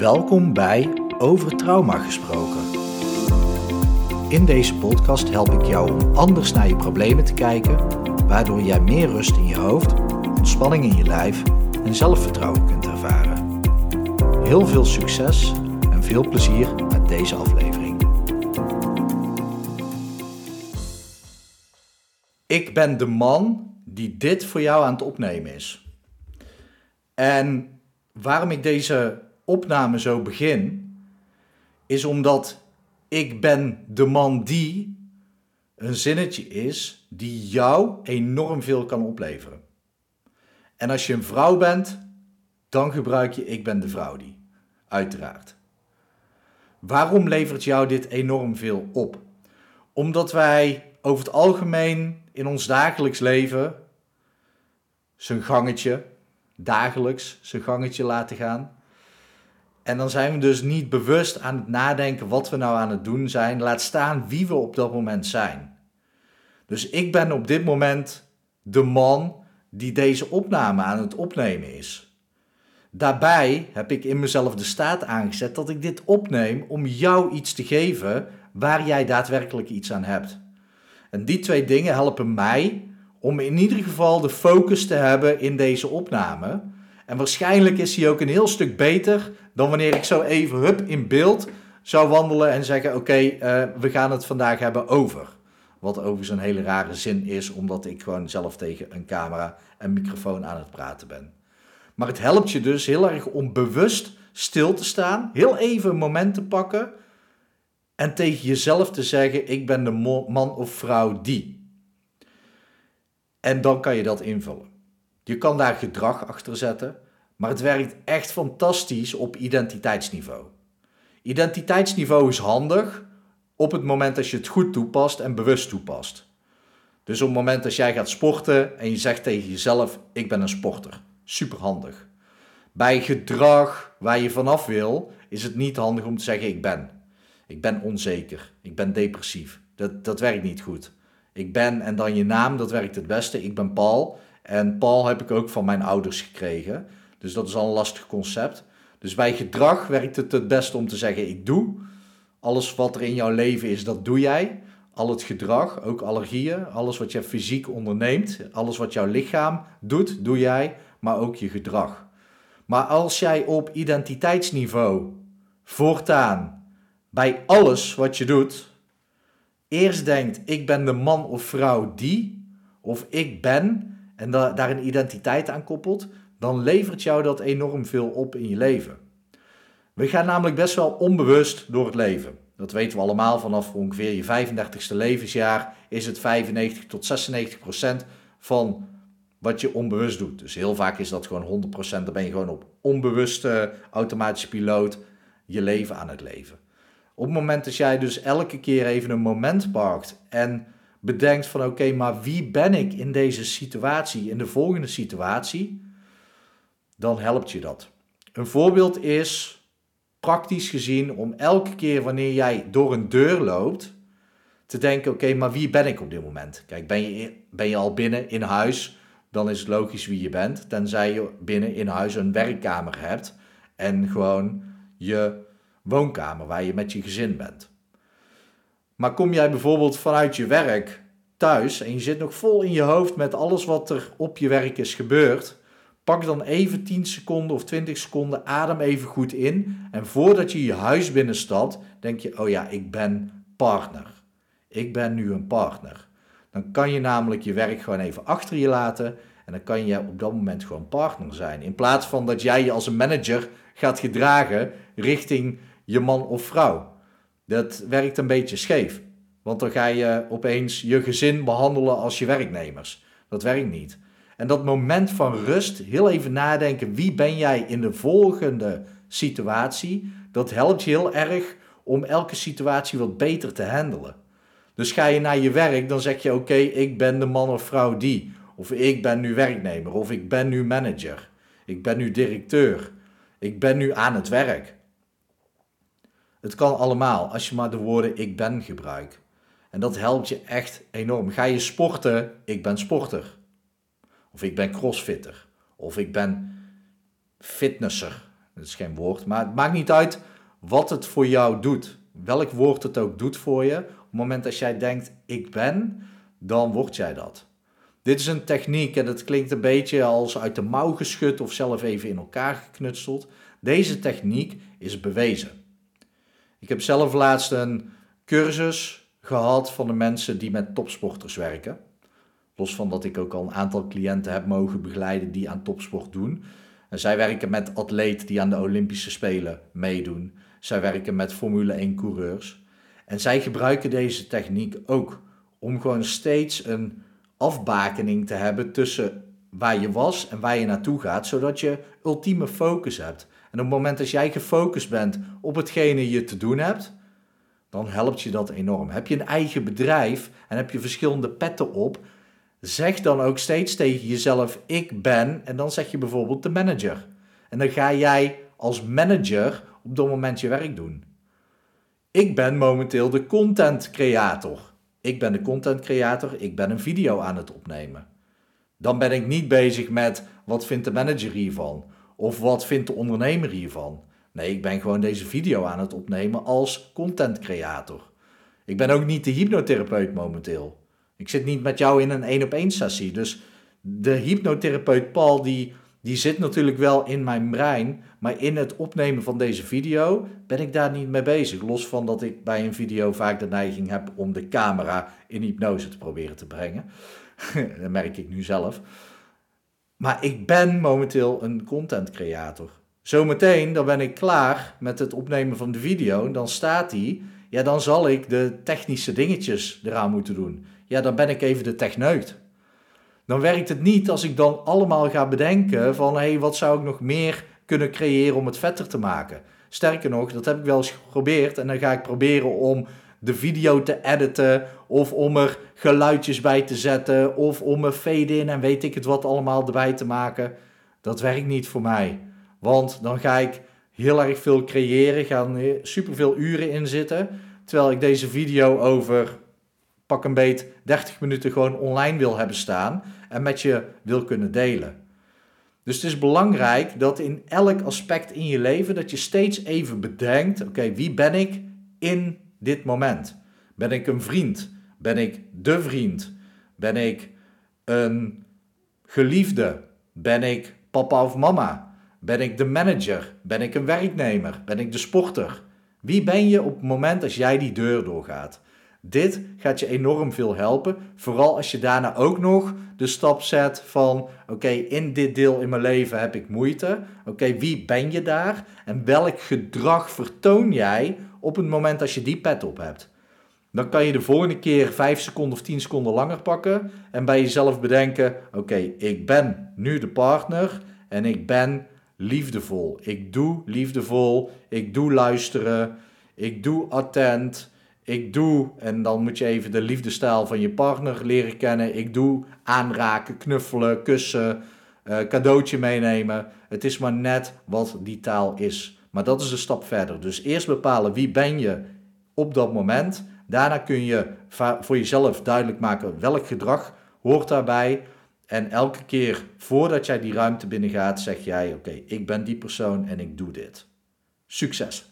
Welkom bij Over Trauma gesproken. In deze podcast help ik jou om anders naar je problemen te kijken, waardoor jij meer rust in je hoofd, ontspanning in je lijf en zelfvertrouwen kunt ervaren. Heel veel succes en veel plezier met deze aflevering. Ik ben de man die dit voor jou aan het opnemen is. En waarom ik deze opname zo begin, is omdat ik ben de man die een zinnetje is die jou enorm veel kan opleveren. En als je een vrouw bent, dan gebruik je ik ben de vrouw die. Uiteraard. Waarom levert jou dit enorm veel op? Omdat wij over het algemeen in ons dagelijks leven zijn gangetje, dagelijks zijn gangetje laten gaan. En dan zijn we dus niet bewust aan het nadenken wat we nou aan het doen zijn. Laat staan wie we op dat moment zijn. Dus ik ben op dit moment de man die deze opname aan het opnemen is. Daarbij heb ik in mezelf de staat aangezet dat ik dit opneem om jou iets te geven waar jij daadwerkelijk iets aan hebt. En die twee dingen helpen mij om in ieder geval de focus te hebben in deze opname. En waarschijnlijk is hij ook een heel stuk beter dan wanneer ik zo even hup in beeld zou wandelen en zeggen: Oké, eh, we gaan het vandaag hebben over. Wat overigens een hele rare zin is, omdat ik gewoon zelf tegen een camera en microfoon aan het praten ben. Maar het helpt je dus heel erg om bewust stil te staan, heel even een moment te pakken en tegen jezelf te zeggen: Ik ben de man of vrouw die. En dan kan je dat invullen. Je kan daar gedrag achter zetten, maar het werkt echt fantastisch op identiteitsniveau. Identiteitsniveau is handig op het moment dat je het goed toepast en bewust toepast. Dus op het moment dat jij gaat sporten en je zegt tegen jezelf: Ik ben een sporter. Superhandig. Bij gedrag waar je vanaf wil, is het niet handig om te zeggen: Ik ben. Ik ben onzeker. Ik ben depressief. Dat, dat werkt niet goed. Ik ben en dan je naam, dat werkt het beste. Ik ben Paul. En Paul heb ik ook van mijn ouders gekregen. Dus dat is al een lastig concept. Dus bij gedrag werkt het het beste om te zeggen: ik doe. Alles wat er in jouw leven is, dat doe jij. Al het gedrag, ook allergieën, alles wat je fysiek onderneemt, alles wat jouw lichaam doet, doe jij, maar ook je gedrag. Maar als jij op identiteitsniveau voortaan bij alles wat je doet, eerst denkt: ik ben de man of vrouw die, of ik ben, en daar een identiteit aan koppelt, dan levert jou dat enorm veel op in je leven. We gaan namelijk best wel onbewust door het leven. Dat weten we allemaal vanaf ongeveer je 35ste levensjaar is het 95 tot 96 procent van wat je onbewust doet. Dus heel vaak is dat gewoon 100 procent. Dan ben je gewoon op onbewuste automatische piloot je leven aan het leven. Op het moment dat jij dus elke keer even een moment pakt en bedenkt van oké, maar wie ben ik in deze situatie, in de volgende situatie, dan helpt je dat. Een voorbeeld is praktisch gezien om elke keer wanneer jij door een deur loopt, te denken oké, maar wie ben ik op dit moment? Kijk, ben je, ben je al binnen in huis, dan is het logisch wie je bent, tenzij je binnen in huis een werkkamer hebt en gewoon je woonkamer waar je met je gezin bent. Maar kom jij bijvoorbeeld vanuit je werk thuis en je zit nog vol in je hoofd met alles wat er op je werk is gebeurd, pak dan even 10 seconden of 20 seconden, adem even goed in. En voordat je je huis binnenstapt, denk je: Oh ja, ik ben partner. Ik ben nu een partner. Dan kan je namelijk je werk gewoon even achter je laten. En dan kan je op dat moment gewoon partner zijn. In plaats van dat jij je als een manager gaat gedragen richting je man of vrouw. Dat werkt een beetje scheef. Want dan ga je opeens je gezin behandelen als je werknemers. Dat werkt niet. En dat moment van rust, heel even nadenken, wie ben jij in de volgende situatie, dat helpt je heel erg om elke situatie wat beter te handelen. Dus ga je naar je werk, dan zeg je oké, ik ben de man of vrouw die. Of ik ben nu werknemer, of ik ben nu manager. Ik ben nu directeur. Ik ben nu aan het werk. Het kan allemaal als je maar de woorden ik ben gebruikt. En dat helpt je echt enorm. Ga je sporten, ik ben sporter. Of ik ben crossfitter. Of ik ben fitnesser. Dat is geen woord, maar het maakt niet uit wat het voor jou doet. Welk woord het ook doet voor je. Op het moment dat jij denkt, ik ben, dan word jij dat. Dit is een techniek en het klinkt een beetje als uit de mouw geschud of zelf even in elkaar geknutseld. Deze techniek is bewezen. Ik heb zelf laatst een cursus gehad van de mensen die met topsporters werken. Los van dat ik ook al een aantal cliënten heb mogen begeleiden die aan topsport doen. En zij werken met atleten die aan de Olympische Spelen meedoen. Zij werken met Formule 1 coureurs. En zij gebruiken deze techniek ook om gewoon steeds een afbakening te hebben tussen waar je was en waar je naartoe gaat, zodat je ultieme focus hebt. En op het moment dat jij gefocust bent op hetgene je te doen hebt, dan helpt je dat enorm. Heb je een eigen bedrijf en heb je verschillende petten op, zeg dan ook steeds tegen jezelf: ik ben, en dan zeg je bijvoorbeeld de manager. En dan ga jij als manager op dat moment je werk doen. Ik ben momenteel de content creator. Ik ben de content creator, ik ben een video aan het opnemen. Dan ben ik niet bezig met wat vindt de manager hiervan of wat vindt de ondernemer hiervan. Nee, ik ben gewoon deze video aan het opnemen als content creator. Ik ben ook niet de hypnotherapeut momenteel. Ik zit niet met jou in een één op één sessie. Dus de hypnotherapeut Paul die, die zit natuurlijk wel in mijn brein, maar in het opnemen van deze video ben ik daar niet mee bezig. Los van dat ik bij een video vaak de neiging heb om de camera in hypnose te proberen te brengen. dat merk ik nu zelf. Maar ik ben momenteel een content creator. Zometeen, dan ben ik klaar met het opnemen van de video. Dan staat die. Ja, dan zal ik de technische dingetjes eraan moeten doen. Ja, dan ben ik even de techneut. Dan werkt het niet als ik dan allemaal ga bedenken van... hé, hey, wat zou ik nog meer kunnen creëren om het vetter te maken? Sterker nog, dat heb ik wel eens geprobeerd. En dan ga ik proberen om de video te editen... of om er geluidjes bij te zetten... of om een fade-in en weet ik het wat allemaal erbij te maken. Dat werkt niet voor mij. Want dan ga ik heel erg veel creëren, gaan superveel uren in zitten. Terwijl ik deze video over pak een beet 30 minuten gewoon online wil hebben staan en met je wil kunnen delen. Dus het is belangrijk dat in elk aspect in je leven dat je steeds even bedenkt: oké, wie ben ik in dit moment? Ben ik een vriend? Ben ik de vriend? Ben ik een geliefde? Ben ik papa of mama? Ben ik de manager? Ben ik een werknemer? Ben ik de sporter? Wie ben je op het moment als jij die deur doorgaat? Dit gaat je enorm veel helpen, vooral als je daarna ook nog de stap zet van: oké, in dit deel in mijn leven heb ik moeite. Oké, wie ben je daar? En welk gedrag vertoon jij op het moment als je die pet op hebt? Dan kan je de volgende keer 5 seconden of 10 seconden langer pakken en bij jezelf bedenken: oké, ik ben nu de partner en ik ben liefdevol. Ik doe liefdevol. Ik doe luisteren. Ik doe attent. Ik doe, en dan moet je even de liefdestaal van je partner leren kennen. Ik doe aanraken, knuffelen, kussen, uh, cadeautje meenemen. Het is maar net wat die taal is. Maar dat is een stap verder. Dus eerst bepalen wie ben je op dat moment. Daarna kun je voor jezelf duidelijk maken welk gedrag hoort daarbij. En elke keer voordat jij die ruimte binnengaat, zeg jij: Oké, ik ben die persoon en ik doe dit. Succes!